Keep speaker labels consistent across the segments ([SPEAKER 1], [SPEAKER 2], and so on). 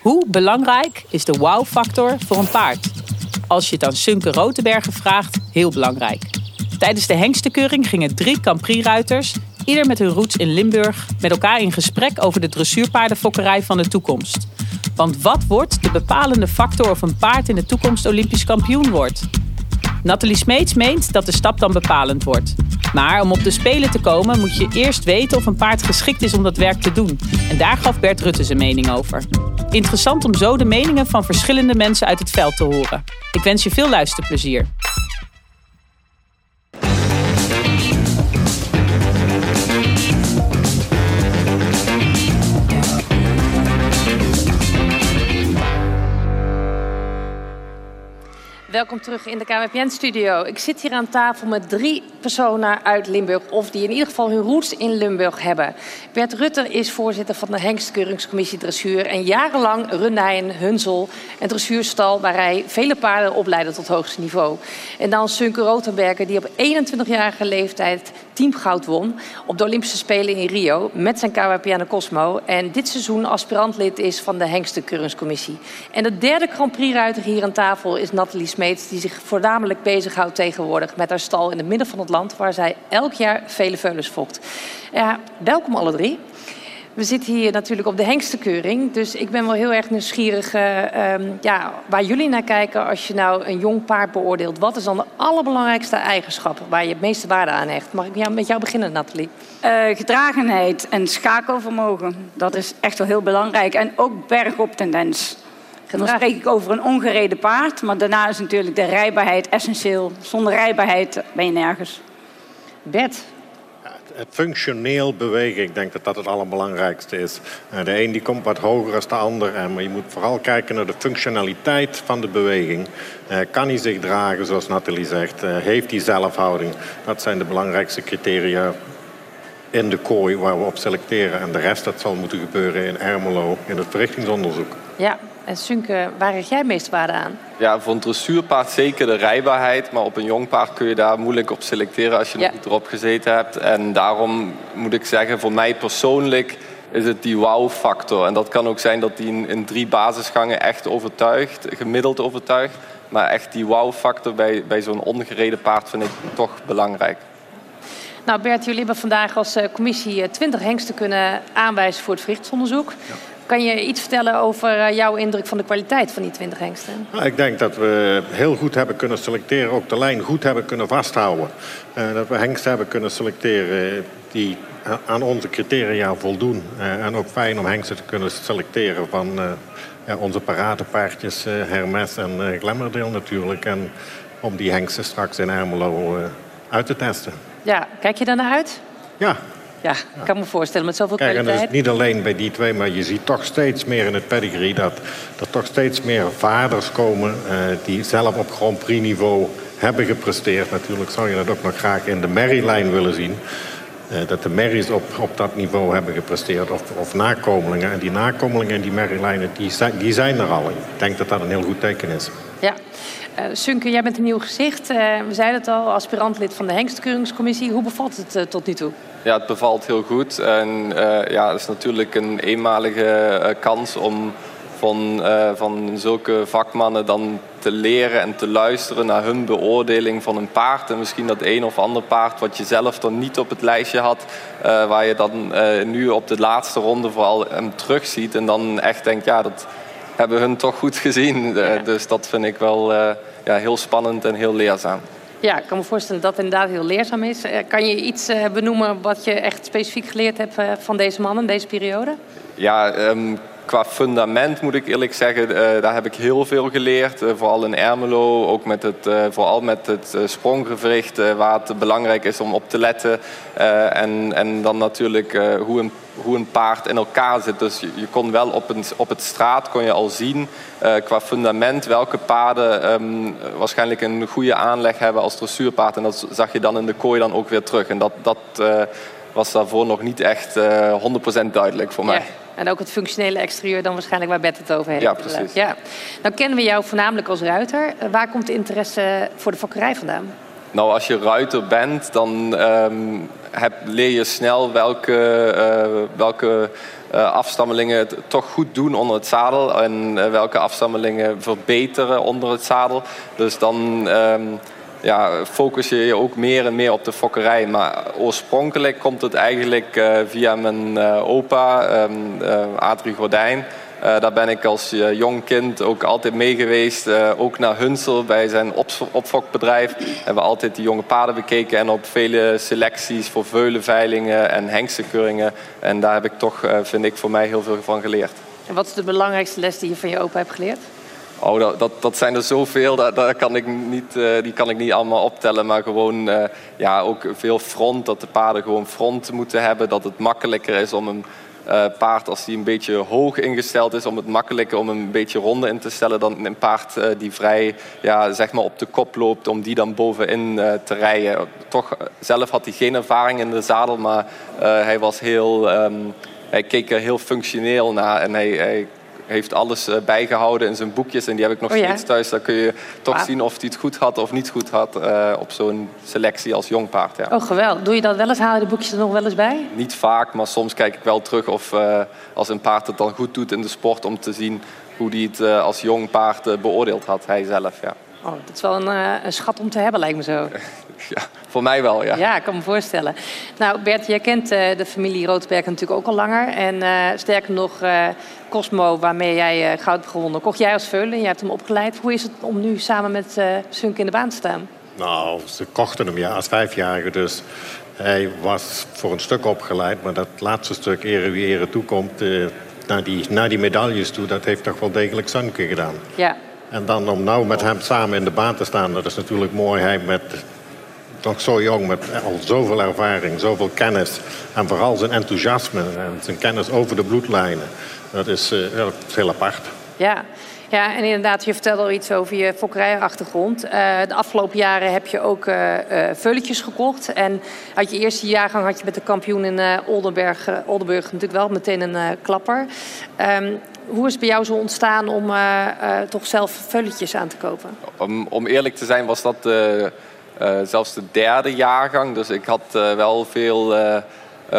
[SPEAKER 1] Hoe belangrijk is de wow-factor voor een paard? Als je het aan Sunke Rotenbergen vraagt, heel belangrijk. Tijdens de hengstenkeuring gingen drie Grand ruiters ieder met hun roots in Limburg, met elkaar in gesprek over de dressuurpaardenfokkerij van de toekomst. Want wat wordt de bepalende factor of een paard in de toekomst Olympisch kampioen wordt? Nathalie Smeets meent dat de stap dan bepalend wordt. Maar om op de Spelen te komen moet je eerst weten of een paard geschikt is om dat werk te doen. En daar gaf Bert Rutte zijn mening over. Interessant om zo de meningen van verschillende mensen uit het veld te horen. Ik wens je veel luisterplezier.
[SPEAKER 2] Welkom terug in de KWPN-studio. Ik zit hier aan tafel met drie personen uit Limburg... of die in ieder geval hun roots in Limburg hebben. Bert Rutter is voorzitter van de Hengstkeuringscommissie Dressuur... en jarenlang runde hij een hunsel, dressuurstal... waar hij vele paarden opleidde tot hoogste niveau. En dan Sunke Rotenberger, die op 21-jarige leeftijd teamgoud won... op de Olympische Spelen in Rio met zijn KWPN Cosmo... en dit seizoen aspirantlid is van de Hengstkeuringscommissie. En de derde Grand Prix-ruiter hier aan tafel is Nathalie die zich voornamelijk bezighoudt tegenwoordig met haar stal in het midden van het land, waar zij elk jaar vele veulens fokt. Ja, welkom alle drie. We zitten hier natuurlijk op de hengstenkeuring. Dus ik ben wel heel erg nieuwsgierig uh, um, ja, waar jullie naar kijken als je nou een jong paard beoordeelt. Wat is dan de allerbelangrijkste eigenschap waar je het meeste waarde aan hecht? Mag ik met jou beginnen, Nathalie?
[SPEAKER 3] Uh, gedragenheid en schakelvermogen. Dat is echt wel heel belangrijk. En ook bergop tendens. Dan spreek ik over een ongereden paard. Maar daarna is natuurlijk de rijbaarheid essentieel. Zonder rijbaarheid ben je nergens.
[SPEAKER 2] Bert,
[SPEAKER 4] het functioneel bewegen, ik denk dat dat het allerbelangrijkste is. Eh, de een die komt wat hoger dan de ander, eh, maar je moet vooral kijken naar de functionaliteit van de beweging. Eh, kan hij zich dragen, zoals Nathalie zegt? Heeft hij zelfhouding? Dat zijn de belangrijkste criteria in de kooi waar we op selecteren. En de rest dat zal moeten gebeuren in Ermelo in het verrichtingsonderzoek.
[SPEAKER 2] Ja, en Sunke, waar hecht jij meest waarde aan?
[SPEAKER 5] Ja, voor een dressuurpaard zeker de rijbaarheid. Maar op een jong paard kun je daar moeilijk op selecteren als je nog niet erop gezeten hebt. En daarom moet ik zeggen, voor mij persoonlijk is het die wow-factor. En dat kan ook zijn dat die in, in drie basisgangen echt overtuigt, gemiddeld overtuigt. Maar echt die wow-factor bij, bij zo'n ongereden paard vind ik toch belangrijk.
[SPEAKER 2] Nou Bert, jullie hebben vandaag als eh, commissie 20 eh, hengsten kunnen aanwijzen voor het verrichtsonderzoek. Ja. Kan je iets vertellen over eh, jouw indruk van de kwaliteit van die 20 hengsten?
[SPEAKER 4] Nou, ik denk dat we heel goed hebben kunnen selecteren, ook de lijn goed hebben kunnen vasthouden. Uh, dat we hengsten hebben kunnen selecteren die aan onze criteria voldoen. Uh, en ook fijn om hengsten te kunnen selecteren van ja, onze paradepaardjes Hermes en Glamourdale natuurlijk. En om die hengsten straks in Ermelo uit te testen.
[SPEAKER 2] Ja, kijk je naar uit?
[SPEAKER 4] Ja,
[SPEAKER 2] ja, ik kan me voorstellen met zoveel Kijk, kwaliteit.
[SPEAKER 4] En dat is niet alleen bij die twee, maar je ziet toch steeds meer in het pedigree... dat er toch steeds meer vaders komen uh, die zelf op Grand Prix niveau hebben gepresteerd. Natuurlijk zou je dat ook nog graag in de Merry-lijn willen zien. Uh, dat de Merries op, op dat niveau hebben gepresteerd, of, of nakomelingen. En die nakomelingen en die Merry-lijnen, die, die zijn er al. Ik denk dat dat een heel goed teken is.
[SPEAKER 2] Ja, Sunke, jij bent een nieuw gezicht. Uh, we zeiden het al, aspirantlid van de Hengstkeuringscommissie. Hoe bevalt het uh, tot nu toe?
[SPEAKER 5] Ja, het bevalt heel goed. En ja, het is natuurlijk een eenmalige kans om van, van zulke vakmannen dan te leren en te luisteren naar hun beoordeling van een paard. En misschien dat een of ander paard wat je zelf dan niet op het lijstje had. waar je dan nu op de laatste ronde vooral hem terugziet. En dan echt denkt, ja, dat hebben hun toch goed gezien. Eh, dus dat vind ik wel eh, ja, heel spannend en heel leerzaam.
[SPEAKER 2] Ja, ik kan me voorstellen dat het inderdaad heel leerzaam is. Eh, kan je iets benoemen wat je echt specifiek geleerd hebt van deze mannen, deze periode?
[SPEAKER 5] Ja, um, qua fundament moet ik eerlijk zeggen, uh, daar heb ik heel veel geleerd. Uh, vooral in Ermelo, ook met het, uh, vooral met het spronggewricht, waar het belangrijk is om op te letten. en, en dan natuurlijk hoe, een, hoe een paard in elkaar zit. Dus je, je kon wel op, een, op het straat kon je al zien qua fundament welke paarden um, waarschijnlijk een goede aanleg hebben als dressuurpaard. En dat zag je dan in de kooi dan ook weer terug. En dat, dat was daarvoor nog niet echt 100% duidelijk voor mij.
[SPEAKER 2] En ook het functionele exterieur dan waarschijnlijk waar Bert het over heeft.
[SPEAKER 5] Ja, precies.
[SPEAKER 2] Ja. Nou kennen we jou voornamelijk als ruiter. Eh, waar komt de interesse voor de fokkerij vandaan?
[SPEAKER 5] Nou, als je ruiter bent, dan um, heb, leer je snel welke, uh, welke afstammelingen het toch goed doen onder het zadel en welke afstammelingen verbeteren onder het zadel. Dus dan ehm, ja, focus je je ook meer en meer op de fokkerij. Maar oorspronkelijk komt het eigenlijk via mijn opa, um, Adrie Gordijn. Daar ben ik als jong kind ook altijd mee geweest. Ook naar Hunsel bij zijn op opfokbedrijf. Hebben we altijd die jonge paarden bekeken. En op vele selecties voor veulenveilingen en hengstenkeuringen. En daar heb ik toch, vind ik, voor mij heel veel van geleerd.
[SPEAKER 2] En wat is de belangrijkste les die je van je opa hebt geleerd?
[SPEAKER 5] Oh, dat, dat, zijn er zoveel. Dat, dat kan ik niet, die kan ik niet allemaal optellen. Maar gewoon ja, ook veel front. Dat de paarden gewoon front moeten hebben. Dat het makkelijker is om een uh, paard als die een beetje hoog ingesteld is, om het makkelijker om een beetje ronde in te stellen dan een paard die vrij ja, zeg maar op de kop loopt, om die dan bovenin te rijden. Toch, zelf had hij geen ervaring in de zadel, maar hij was heel, um, hij keek er heel functioneel naar en hij, hij heeft alles eh, bijgehouden in zijn boekjes. En die heb ik nog oh steeds thuis. Daar kun je toch zien of hij het goed had of niet goed had uh, op zo'n selectie als jong paard. Ja.
[SPEAKER 2] Oh, geweldig. Doe je dat wel eens? Haal je de boekjes er nog wel eens bij?
[SPEAKER 5] Niet vaak, maar soms kijk ik wel terug of uh, als een paard het dan goed doet in de sport... om te zien hoe hij het uh, als jong paard beoordeeld had, hij zelf. Ja.
[SPEAKER 2] Oh, dat is wel een, een schat om te hebben, lijkt me zo.
[SPEAKER 5] Ja, voor mij wel, ja.
[SPEAKER 2] Ja, ik kan me voorstellen. Nou, Bert, jij kent uh, de familie Roodberg natuurlijk ook al langer. En uh, sterker nog, uh, Cosmo, waarmee jij goud hebt gewonnen, kocht jij als veulen. Jij hebt hem opgeleid. Hoe is het om nu samen met Sunk in de baan te staan?
[SPEAKER 4] Nou, ze kochten hem ja als vijfjarige. Dus hij was voor een stuk opgeleid. Maar dat laatste stuk, ere wie ere toekomt... naar, die, naar die medailles toe, dat heeft toch wel degelijk Sunke gedaan.
[SPEAKER 2] Ja.
[SPEAKER 4] En dan om nou met hem samen in de baan te staan... dat is natuurlijk mooi. Hij met toch zo jong met al zoveel ervaring, zoveel kennis. En vooral zijn enthousiasme en zijn kennis over de bloedlijnen. Dat is, uh, heel apart.
[SPEAKER 2] Ja. Ja, en inderdaad, je vertelde al iets over je fokkerijachtergrond. Uh, de afgelopen jaren heb je ook uh, gekocht. En uit je eerste jaargang had je met de kampioen in Oldenburg, Oldenburg natuurlijk wel meteen een klapper. Um, hoe is het bij jou zo ontstaan om toch zelf veuletjes aan te kopen?
[SPEAKER 5] Om, om eerlijk te zijn was dat uh, zelfs de derde jaargang. Dus ik had wel veel uh,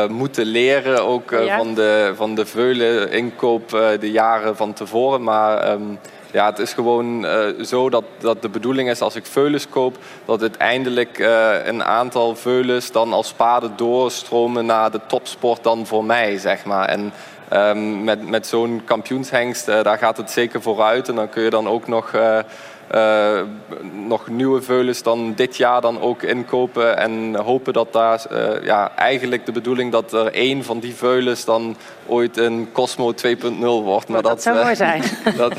[SPEAKER 5] moeten leren, ook ja? van, de, van de veulen inkoop de jaren van tevoren. Maar um, ja, het is gewoon zo dat, dat de bedoeling is als ik veulens koop, dat uiteindelijk een aantal veulens dan als paden doorstromen naar de topsport dan voor mij, zeg maar. En um, met, met zo'n kampioenshengst, daar gaat het zeker vooruit. En dan kun je dan ook nog uh, nog nieuwe veulens dan dit jaar dan ook inkopen. En hopen dat daar uh, ja, eigenlijk de bedoeling dat er één van die veulens dan ooit een Cosmo 2.0 wordt.
[SPEAKER 2] Maar dat, dat zou uh, mooi zijn.
[SPEAKER 5] dat,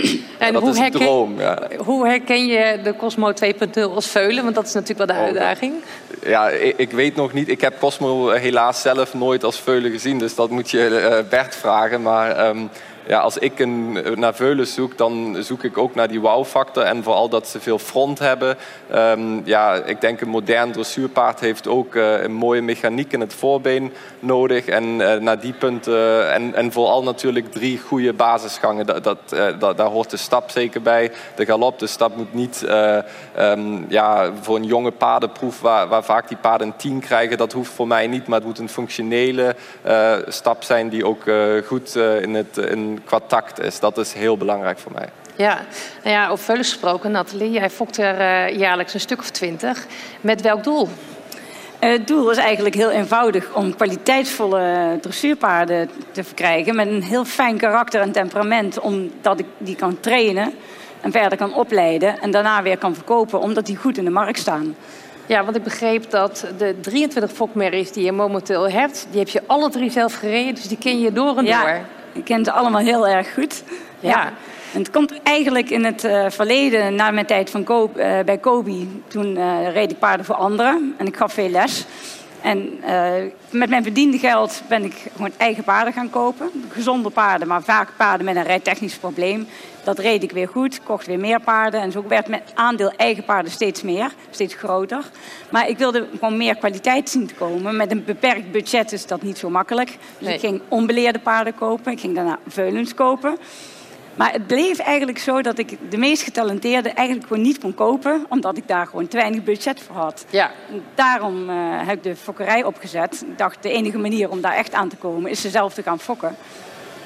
[SPEAKER 5] en dat hoe is herken, droom. Ja.
[SPEAKER 2] Hoe herken je de Cosmo 2.0 als veulen? Want dat is natuurlijk wel de oh, uitdaging.
[SPEAKER 5] Ja, ik, ik, weet nog niet. Ik heb Cosmo helaas zelf nooit als veulen gezien. Dus dat moet je Bert vragen. Maar um, ja, als ik een, naar veulen zoek, dan zoek ik ook naar die wow-factor. En vooral dat ze veel front hebben. Um, ja, ik denk een modern dressuurpaard heeft ook uh, een mooie mechaniek in het voorbeen nodig. En uh, naar die punten, en, en vooral natuurlijk drie goede basisgangen. Dat, dat, daar hoort de stap zeker bij. De galop, de stap moet niet um, ja, voor een jonge paardenproef, waar, waar vaak die paarden een 10 krijgen, dat hoeft voor mij niet. Maar het moet een functionele stap zijn die ook goed in het in qua tact is. Dat is heel belangrijk voor mij.
[SPEAKER 2] Ja, nou ja over veulen gesproken, Nathalie. Jij fokt er uh, jaarlijks een stuk of twintig. Met welk doel?
[SPEAKER 3] Uh, het doel is eigenlijk heel eenvoudig om kwaliteitsvolle dressuurpaarden te verkrijgen. Met een heel fijn karakter en temperament, omdat ik die kan trainen en verder kan opleiden. En daarna weer kan verkopen, omdat die goed in de markt staan.
[SPEAKER 2] Ja, want ik begreep dat de 23 fokmerries die je momenteel hebt, die heb je alle drie zelf gereden. Dus die ken je door en
[SPEAKER 3] ja.
[SPEAKER 2] door.
[SPEAKER 3] Ik ken ze allemaal heel erg goed. Ja. En het komt eigenlijk in het uh, verleden, na mijn tijd van uh, bij Kobi. Toen uh, reed ik paarden voor anderen en ik gaf veel les. En met mijn verdiende geld ben ik gewoon eigen paarden gaan kopen. Gezonde paarden, maar vaak paarden met een rijtechnisch probleem. Dat reed ik weer goed, kocht weer meer paarden. En zo werd mijn aandeel eigen paarden steeds meer, steeds groter. Maar ik wilde gewoon meer kwaliteit zien te komen. Met een beperkt budget is dat niet zo makkelijk. Dus nee. ik ging onbeleerde paarden kopen. Ik ging daarna veulens kopen. Maar het bleef eigenlijk zo dat ik de meest getalenteerde eigenlijk gewoon niet kon kopen, omdat ik daar gewoon te weinig budget voor had.
[SPEAKER 2] Ja.
[SPEAKER 3] Daarom uh, heb ik de fokkerij opgezet. Ik dacht, de enige manier om daar echt aan te komen is ze zelf te gaan fokken.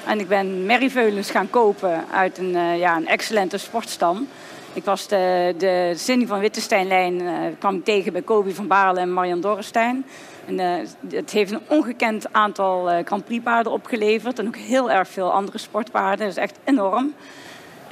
[SPEAKER 3] En ik ben merrieveulens gaan kopen uit een, uh, ja, een excellente sportstam. Ik was de, de Cindy van Wittesteinlijn uh, kwam ik tegen bij Kobi van Baarle en Marian Dorrestein. En, uh, het heeft een ongekend aantal uh, Grand Prix paarden opgeleverd. En ook heel erg veel andere sportpaarden. Dat is echt enorm.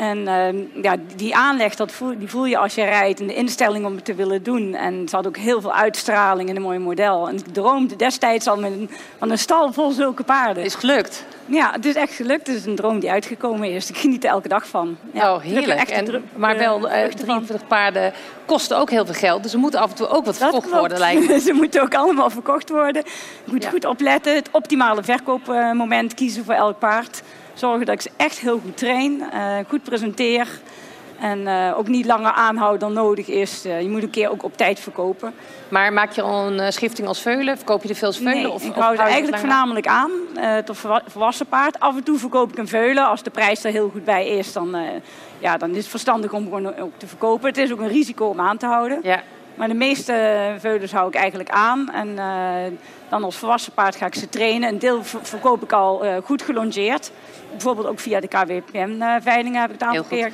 [SPEAKER 3] En uh, ja, die aanleg, dat voel, die voel je als je rijdt. En de instelling om het te willen doen. En ze had ook heel veel uitstraling in een mooi model. En ik droomde destijds al met een, van een stal vol zulke paarden.
[SPEAKER 2] Is gelukt?
[SPEAKER 3] Ja, het is echt gelukt. Het is een droom die uitgekomen is. Ik geniet er elke dag van. Ja,
[SPEAKER 2] oh, heerlijk. Echt en, maar wel uh, 23 paarden kosten ook heel veel geld. Dus er moet af en toe ook wat verkocht worden, lijkt me.
[SPEAKER 3] Ze moeten ook allemaal verkocht worden. Je moet ja. goed opletten. Het optimale verkoopmoment kiezen voor elk paard. Zorgen dat ik ze echt heel goed train, uh, goed presenteer. En uh, ook niet langer aanhouden dan nodig is. Uh, je moet een keer ook op tijd verkopen.
[SPEAKER 2] Maar maak je al een schifting als veulen? Verkoop je de veel veulen?
[SPEAKER 3] Nee,
[SPEAKER 2] of,
[SPEAKER 3] ik hou ze eigenlijk voornamelijk aan. Uh, tot volwassen paard. Af en toe verkoop ik een veulen. Als de prijs er heel goed bij is, dan, ja, dan is het verstandig om gewoon ook te verkopen. Het is ook een risico om aan te houden.
[SPEAKER 2] Ja.
[SPEAKER 3] Maar de meeste veulens hou ik eigenlijk aan. En dan als volwassen paard ga ik ze trainen. Een deel verkoop ik al goed gelongeerd bijvoorbeeld ook via de KWPM-veilingen heb ik het een aantal keer,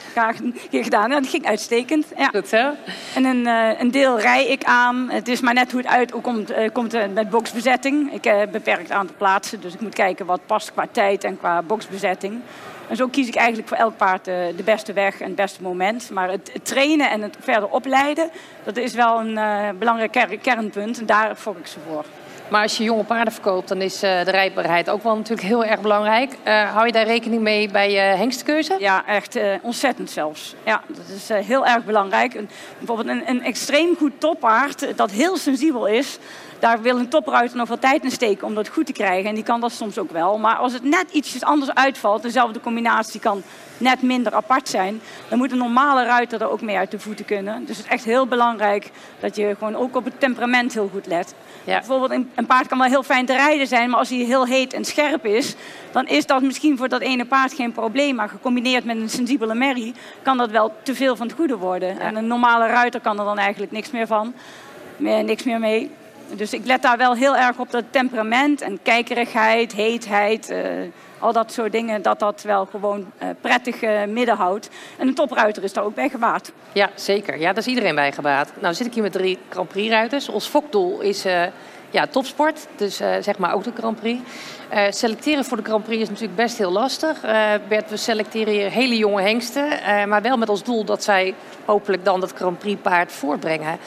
[SPEAKER 3] keer gedaan. En dat ging uitstekend. Ja.
[SPEAKER 2] Goed zo.
[SPEAKER 3] En een, uh, een deel rij ik aan. Het is maar net hoe het uit hoe komt, komt met boxbezetting. Ik heb beperkt aantal plaatsen, dus ik moet kijken wat past qua tijd en qua boxbezetting. En zo kies ik eigenlijk voor elk paard de, de beste weg en het beste moment. Maar het, trainen en het verder opleiden, dat is wel een belangrijk ker kernpunt. En daar fok ik ze voor.
[SPEAKER 2] Maar als je jonge paarden verkoopt, dan is uh, de rijbaarheid ook wel natuurlijk heel erg belangrijk. Uh, hou je daar rekening mee bij je hengstkeuze?
[SPEAKER 3] Ja, echt uh, ontzettend zelfs. Ja, dat is heel erg belangrijk. Een, bijvoorbeeld een, een extreem goed toppaard dat heel sensibel is daar wil een topruiter nog wat tijd in steken om dat goed te krijgen. En die kan dat soms ook wel. Maar als het net ietsjes anders uitvalt, dezelfde combinatie kan net minder apart zijn, dan moet een normale ruiter er ook mee uit de voeten kunnen. Dus het is echt heel belangrijk dat je gewoon ook op het temperament heel goed let. Ja. Bijvoorbeeld een paard kan wel heel fijn te rijden zijn, maar als hij heel heet en scherp is, dan is dat misschien voor dat ene paard geen probleem. Maar gecombineerd met een sensibele merrie kan dat wel te veel van het goede worden. Ja. En een normale ruiter kan er dan eigenlijk niks meer van. Meer, niks meer mee. Dus ik let daar wel heel erg op dat temperament en kijkerigheid, heetheid, uh, al dat soort dingen, dat dat wel gewoon uh, prettig uh, midden houdt. En een topruiter is daar ook bij gebaat.
[SPEAKER 2] Ja, zeker. Ja, daar is iedereen bij gebaat. Nou zit ik hier met drie Grand Prix ruiters. Ons fokdoel is ja, topsport, dus zeg maar ook de Grand Prix. selecteren voor de Grand Prix is natuurlijk best heel lastig. Bert, we selecteren hier hele jonge hengsten, maar wel met als doel dat zij hopelijk dan dat Grand Prix paard voortbrengen.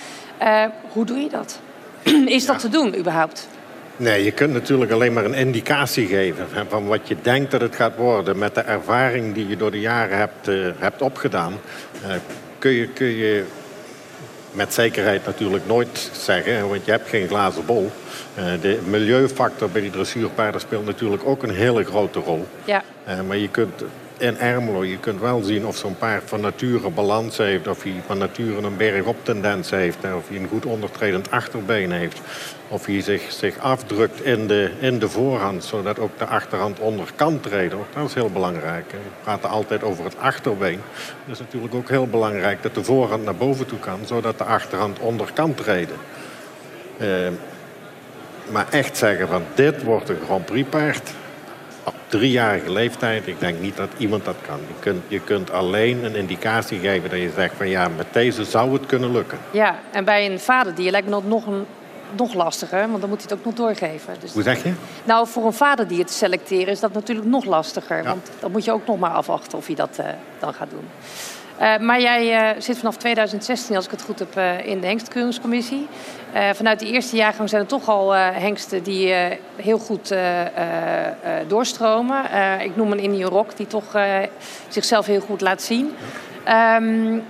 [SPEAKER 2] hoe doe je dat? Is dat te doen überhaupt?
[SPEAKER 4] Nee, je kunt natuurlijk alleen maar een indicatie geven van wat je denkt dat het gaat worden. Met de ervaring die je door de jaren hebt, hebt opgedaan, kun, je, kun je met zekerheid natuurlijk nooit zeggen, want je hebt geen glazen bol. Uh, de milieufactor bij die dressuurpaarden speelt natuurlijk ook een hele grote rol.
[SPEAKER 2] Ja.
[SPEAKER 4] maar je kunt in Ermelo. Je kunt wel zien of zo'n paard van nature balans heeft. Of hij van nature een bergop tendens heeft. Of hij een goed ondertredend achterbeen heeft. Of hij zich, zich afdrukt in de, in de voorhand. Zodat ook de achterhand onder kan treden. Dat is heel belangrijk. We praten altijd over het achterbeen. Het is natuurlijk ook heel belangrijk dat de voorhand naar boven toe kan. Zodat de achterhand onder kan treden. Uh, maar echt zeggen van dit wordt een Grand Prix paard op driejarige leeftijd, ik denk niet dat iemand dat kan. Je kunt, je kunt alleen een indicatie geven dat je zegt van ja, met deze zou het kunnen lukken.
[SPEAKER 2] Ja, en bij een vaderdier lijkt me dat nog, een, nog lastiger, want dan moet hij het ook nog doorgeven. Dus
[SPEAKER 4] Hoe zeg je?
[SPEAKER 2] Nou, voor een vaderdier te selecteren is dat natuurlijk nog lastiger. Ja. Want dan moet je ook nog maar afwachten of hij dat uh, dan gaat doen. Uh, maar jij uh, zit vanaf 2016, als ik het goed heb, uh, in de hengstkeuringscommissie. vanuit de eerste jaargang zijn er toch al hengsten die heel goed doorstromen. ik noem een Indian Rock, die toch zichzelf heel goed laat zien. Um,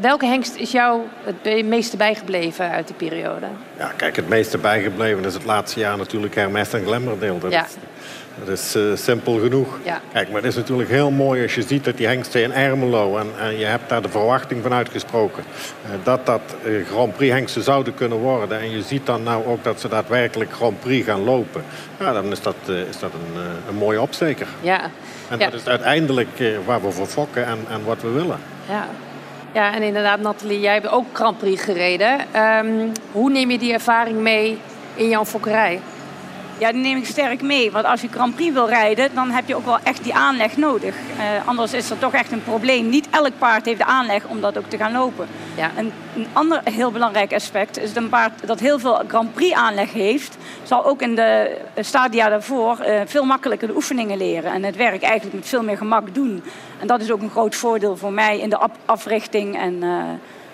[SPEAKER 2] welke hengst is jou het meeste bijgebleven uit die periode?
[SPEAKER 4] Ja, kijk, het meeste bijgebleven is het laatste jaar natuurlijk Hermes en Glemmerdeel. Dat
[SPEAKER 2] ja.
[SPEAKER 4] is, Dat is uh, simpel genoeg.
[SPEAKER 2] Ja.
[SPEAKER 4] Kijk, maar het is natuurlijk heel mooi als je ziet dat die hengsten in Ermelo... en, en je hebt daar de verwachting van uitgesproken... Uh, dat dat uh, Grand Prix hengsten zouden kunnen worden. En je ziet dan nou ook dat ze daadwerkelijk Grand Prix gaan lopen. Ja, dan is dat, is dat een, een mooie opsteker.
[SPEAKER 2] Ja.
[SPEAKER 4] En
[SPEAKER 2] ja.
[SPEAKER 4] dat is uiteindelijk waar we voor fokken en, en wat we willen.
[SPEAKER 2] Ja. Ja, en inderdaad, Nathalie, jij hebt ook Grand Prix gereden. Um, hoe neem je die ervaring mee in jouw fokkerij?
[SPEAKER 3] Ja, die neem ik sterk mee. Want als je Grand Prix wil rijden, dan heb je ook wel echt die aanleg nodig. Uh, anders is er toch echt een probleem. Niet elk paard heeft de aanleg om dat ook te gaan lopen.
[SPEAKER 2] Ja.
[SPEAKER 3] En een ander heel belangrijk aspect is dat een paard dat heel veel Grand Prix aanleg heeft, zal ook in de stadia daarvoor uh, veel makkelijker de oefeningen leren. En het werk eigenlijk met veel meer gemak doen. En dat is ook een groot voordeel voor mij in de africhting en, uh,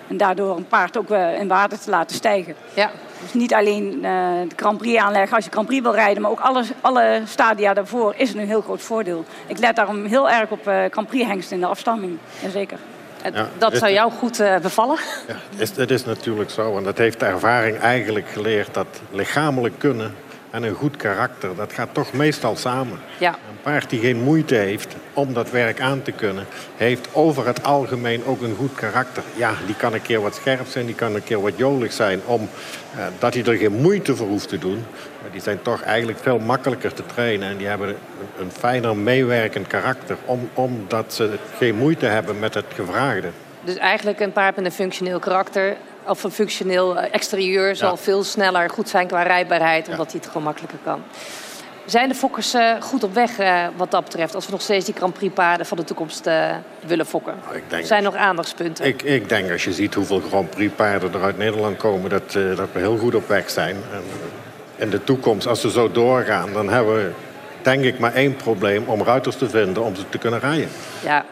[SPEAKER 3] en daardoor een paard ook in waarde te laten stijgen.
[SPEAKER 2] Ja.
[SPEAKER 3] Dus niet alleen uh, de Grand Prix aanleggen als je Grand Prix wil rijden, maar ook alle, alle stadia daarvoor is een heel groot voordeel. Ik let daarom heel erg op uh, Grand Prix hengst in de afstamming. Jazeker.
[SPEAKER 2] Ja, dat zou jou goed uh, bevallen?
[SPEAKER 4] Ja, het is, het is natuurlijk zo. En dat heeft de ervaring eigenlijk geleerd dat lichamelijk kunnen en een goed karakter, dat gaat toch meestal samen.
[SPEAKER 2] Ja.
[SPEAKER 4] Een paard die geen moeite heeft om dat werk aan te kunnen, heeft over het algemeen ook een goed karakter. Ja, die kan een keer wat scherp zijn, die kan een keer wat jolig zijn, om, uh, dat hij er geen moeite voor hoeft te doen. Maar die zijn toch eigenlijk veel makkelijker te trainen en die hebben een, een fijner meewerkend karakter, om, omdat ze geen moeite hebben met het gevraagde.
[SPEAKER 2] Dus eigenlijk een paard met een functioneel karakter of een functioneel exterieur zal ja. veel sneller goed zijn qua rijbaarheid, omdat hij het gewoon makkelijker kan. Zijn de fokkers uh, goed op weg uh, wat dat betreft, als we nog steeds die Grand Prix paarden van de toekomst willen fokken?
[SPEAKER 4] Ik denk,
[SPEAKER 2] zijn nog aandachtspunten?
[SPEAKER 4] Ik, ik, denk als je ziet hoeveel Grand Prix paarden er uit Nederland komen, dat, dat we heel goed op weg zijn. En in de toekomst, als ze zo doorgaan, dan hebben we denk ik maar één probleem om ruiters te vinden om ze te kunnen rijden.
[SPEAKER 2] Ja,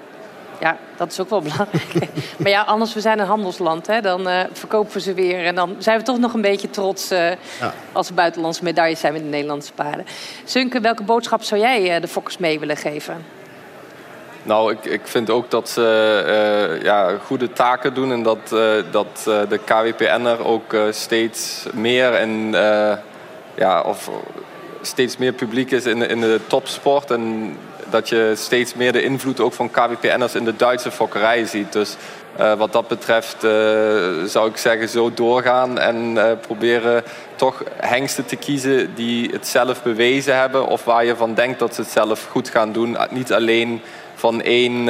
[SPEAKER 2] ja, dat is ook wel belangrijk. maar ja, anders, we zijn een handelsland. Hè? Dan uh, verkopen we ze weer. En dan zijn we toch nog een beetje trots uh, ja. als we buitenlandse medailles zijn met de Nederlandse paarden. Sunke, welke boodschap zou jij uh, de fokkers mee willen geven?
[SPEAKER 5] Nou, ik, ik vind ook dat ze ja, goede taken doen. En dat, dat de KWPN'er ook steeds meer en ja, of steeds meer publiek is in, in de topsport. En dat je steeds meer de invloed ook van KWPN'ers in de Duitse fokkerij ziet. Dus uh, wat dat betreft uh, zou ik zeggen zo doorgaan en uh, proberen toch hengsten te kiezen die het zelf bewezen hebben of waar je van denkt dat ze het zelf goed gaan doen. Niet alleen van één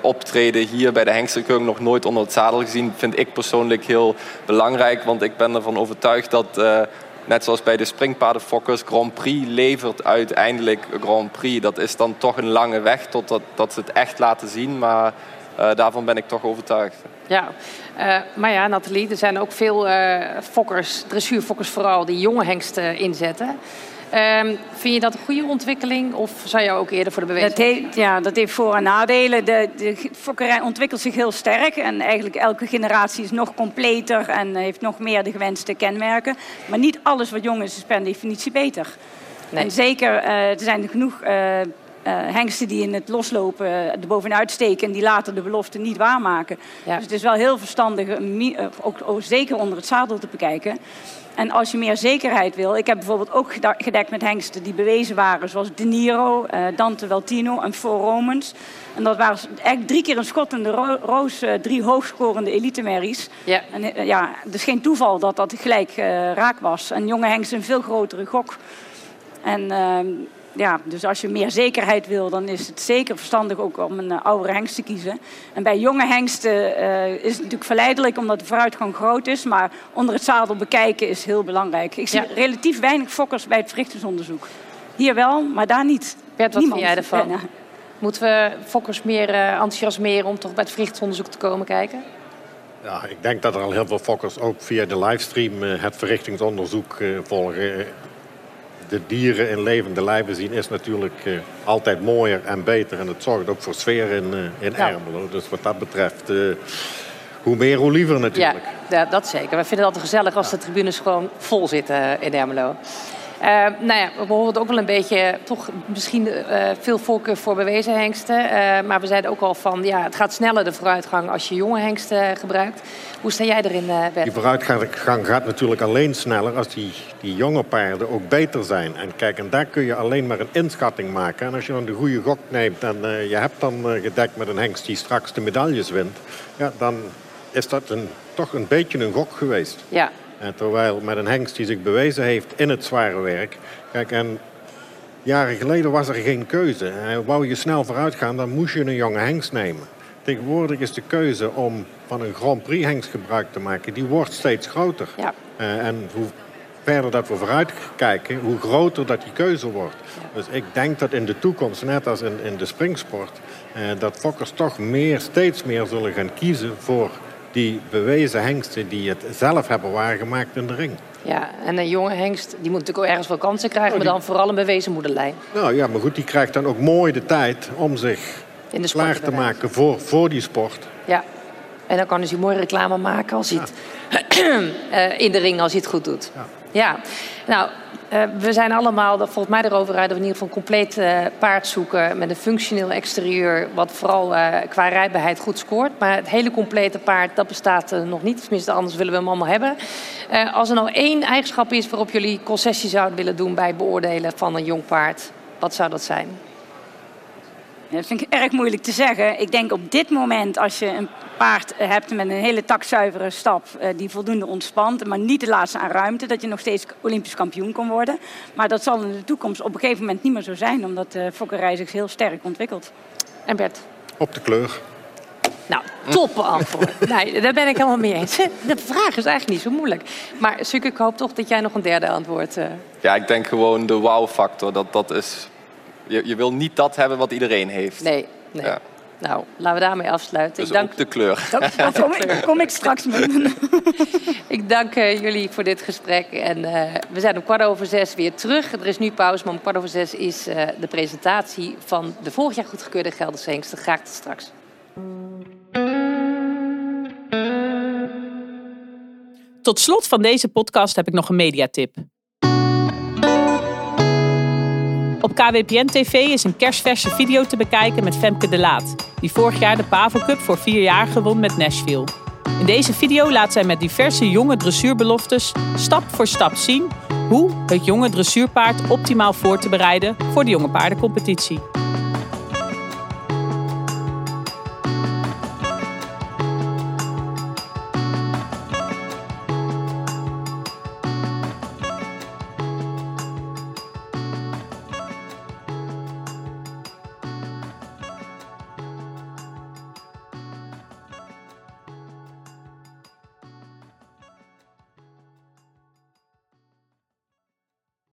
[SPEAKER 5] optreden hier bij de hengstenkeuring nog nooit onder het zadel gezien, vind ik persoonlijk heel belangrijk. Want ik ben ervan overtuigd dat net zoals bij de springpaardenfokkers, Grand Prix levert uiteindelijk Grand Prix. Dat is dan toch een lange weg totdat dat ze het echt laten zien, maar uh, daarvan ben ik toch overtuigd.
[SPEAKER 2] Ja, uh, maar ja, Nathalie, er zijn ook veel uh, fokkers, dressuurfokkers vooral, die jonge hengsten inzetten. Um, vind je dat een goede ontwikkeling of zou je ook eerder voor de beweging?
[SPEAKER 3] Dat heeft, ja, dat heeft voor- en nadelen. De, de fokkerij ontwikkelt zich heel sterk en eigenlijk elke generatie is nog completer en heeft nog meer de gewenste kenmerken. Maar niet alles wat jong is, is per definitie beter.
[SPEAKER 2] Nee.
[SPEAKER 3] En zeker, uh, er zijn genoeg uh, uh, hengsten die in het loslopen er bovenuit steken en die later de belofte niet waarmaken.
[SPEAKER 2] Ja.
[SPEAKER 3] Dus het is wel heel verstandig, ook, ook zeker onder het zadel te bekijken. En als je meer zekerheid wil... Ik heb bijvoorbeeld ook gedekt met hengsten die bewezen waren... zoals De Niro, uh, Dante Valtino en Four Romans. En dat waren eigenlijk drie keer een schot in de ro roos... Uh, drie hoogscorende elitemerries.
[SPEAKER 2] Ja.
[SPEAKER 3] En uh, ja, is geen toeval dat dat gelijk raak was. En jonge hengsten een veel grotere gok. En ehm, ja, dus als je meer zekerheid wil, dan is het zeker verstandig ook om een uh, oudere hengst te kiezen. En bij jonge hengsten uh, is het natuurlijk verleidelijk omdat de vooruitgang groot is. Maar onder het zadel bekijken is heel belangrijk. Ik zie
[SPEAKER 2] Ja.
[SPEAKER 3] relatief weinig fokkers bij het verrichtingsonderzoek. Hier wel, maar daar niet.
[SPEAKER 2] Bert, wat
[SPEAKER 3] Niemand.
[SPEAKER 2] vind jij ervan?
[SPEAKER 3] Ja, nou,
[SPEAKER 2] Moeten we fokkers meer eh, enthousiasmeren om toch bij het verrichtsonderzoek te komen kijken?
[SPEAKER 4] Ja, ik denk dat er al heel veel fokkers ook via de livestream eh, het verrichtingsonderzoek eh, volgen. De dieren in levende lijven zien is natuurlijk eh, altijd mooier en beter. En het zorgt ook voor sfeer in, eh, in
[SPEAKER 2] Ja.
[SPEAKER 4] Ermelo. Dus wat dat betreft, eh, hoe meer, hoe liever
[SPEAKER 2] Ja,
[SPEAKER 4] natuurlijk.
[SPEAKER 2] ja, dat zeker. We vinden het altijd gezellig als de tribunes gewoon vol zitten in Ermelo. Uh, nou ja, we behoren ook wel een beetje, toch misschien uh, veel voorkeur voor bewezen hengsten. Uh, maar we zeiden ook al van, ja, het gaat sneller de vooruitgang als je jonge hengsten gebruikt. Hoe sta jij erin, Bert?
[SPEAKER 4] Die vooruitgang gaat natuurlijk alleen sneller als die, die jonge paarden ook beter zijn. En kijk, en daar kun je alleen maar een inschatting maken. En als je dan de goede gok neemt en je hebt dan gedekt met een hengst die straks de medailles wint... Ja, dan is dat een, toch een beetje een gok geweest.
[SPEAKER 2] Ja.
[SPEAKER 4] En terwijl met een hengst die zich bewezen heeft in het zware werk. Kijk, en jaren geleden was er geen keuze. En wou je snel vooruit gaan, dan moest je een jonge hengst nemen. Tegenwoordig is de keuze om van een Grand Prix hengst gebruik te maken, die wordt steeds groter.
[SPEAKER 2] Ja.
[SPEAKER 4] Uh, en hoe verder dat we vooruit kijken, hoe groter dat die keuze wordt. Dus ik denk dat in de toekomst, net als in, in de springsport, uh, dat fokkers toch meer, steeds meer zullen gaan kiezen voor die bewezen hengsten die het zelf hebben waargemaakt in de ring.
[SPEAKER 2] Ja, en een jonge hengst die moet natuurlijk ook ergens wel kansen krijgen, oh, maar dan vooral een bewezen moederlijn.
[SPEAKER 4] Nou ja, maar goed, die krijgt dan ook mooi de tijd om zich in de klaar te maken voor, voor die sport.
[SPEAKER 2] Ja, en dan kan dus hij mooi reclame maken als hij het, in de ring als hij het goed doet. Ja, ja. nou, uh, we zijn allemaal, volgens mij erover uit, dat we in ieder geval een compleet uh, paard zoeken met een functioneel exterieur, wat vooral uh, qua rijbaarheid goed scoort. Maar het hele complete paard, dat bestaat nog niet. Tenminste, anders willen we hem allemaal hebben. als er nou één eigenschap is waarop jullie concessie zouden willen doen bij het beoordelen van een jong paard, wat zou dat zijn?
[SPEAKER 3] Dat vind ik erg moeilijk te zeggen. Ik denk op dit moment, als je een paard hebt met een hele takzuivere stap, uh, die voldoende ontspant, maar niet de laatste aan ruimte, dat je nog steeds Olympisch kampioen kan worden. Maar dat zal in de toekomst op een gegeven moment niet meer zo zijn, omdat de fokkerij zich heel sterk ontwikkelt.
[SPEAKER 2] En Bert?
[SPEAKER 4] Op de kleur.
[SPEAKER 2] Nou, top antwoord. nee, daar ben ik helemaal mee eens. De vraag is eigenlijk niet zo moeilijk. Maar Suke, ik hoop toch dat jij nog een derde antwoord... Uh...
[SPEAKER 5] Ja, ik denk gewoon de wow-factor. Dat, dat is je, je wil niet dat hebben wat iedereen heeft.
[SPEAKER 2] Nee, nee. Ja. Nou, laten we daarmee afsluiten.
[SPEAKER 5] Dus ik dank... de kleur.
[SPEAKER 3] Dank, kom, ik, kom ik straks mee.
[SPEAKER 2] ik dank uh, jullie voor dit gesprek. En uh, we zijn om kwart over zes weer terug. Er is nu pauze, maar om kwart over zes is uh, de presentatie van de vorig jaar goedgekeurde Gelderse hengsten. Graag tot straks.
[SPEAKER 1] Tot slot van deze podcast heb ik nog een mediatip. Op KWPN TV is een kerstverse video te bekijken met Femke de Laat, die vorig jaar de Pavo Cup voor vier jaar gewon met Nashville. In deze video laat zij met diverse jonge dressuurbeloftes stap voor stap zien hoe het jonge dressuurpaard optimaal voor te bereiden voor de jonge paardencompetitie.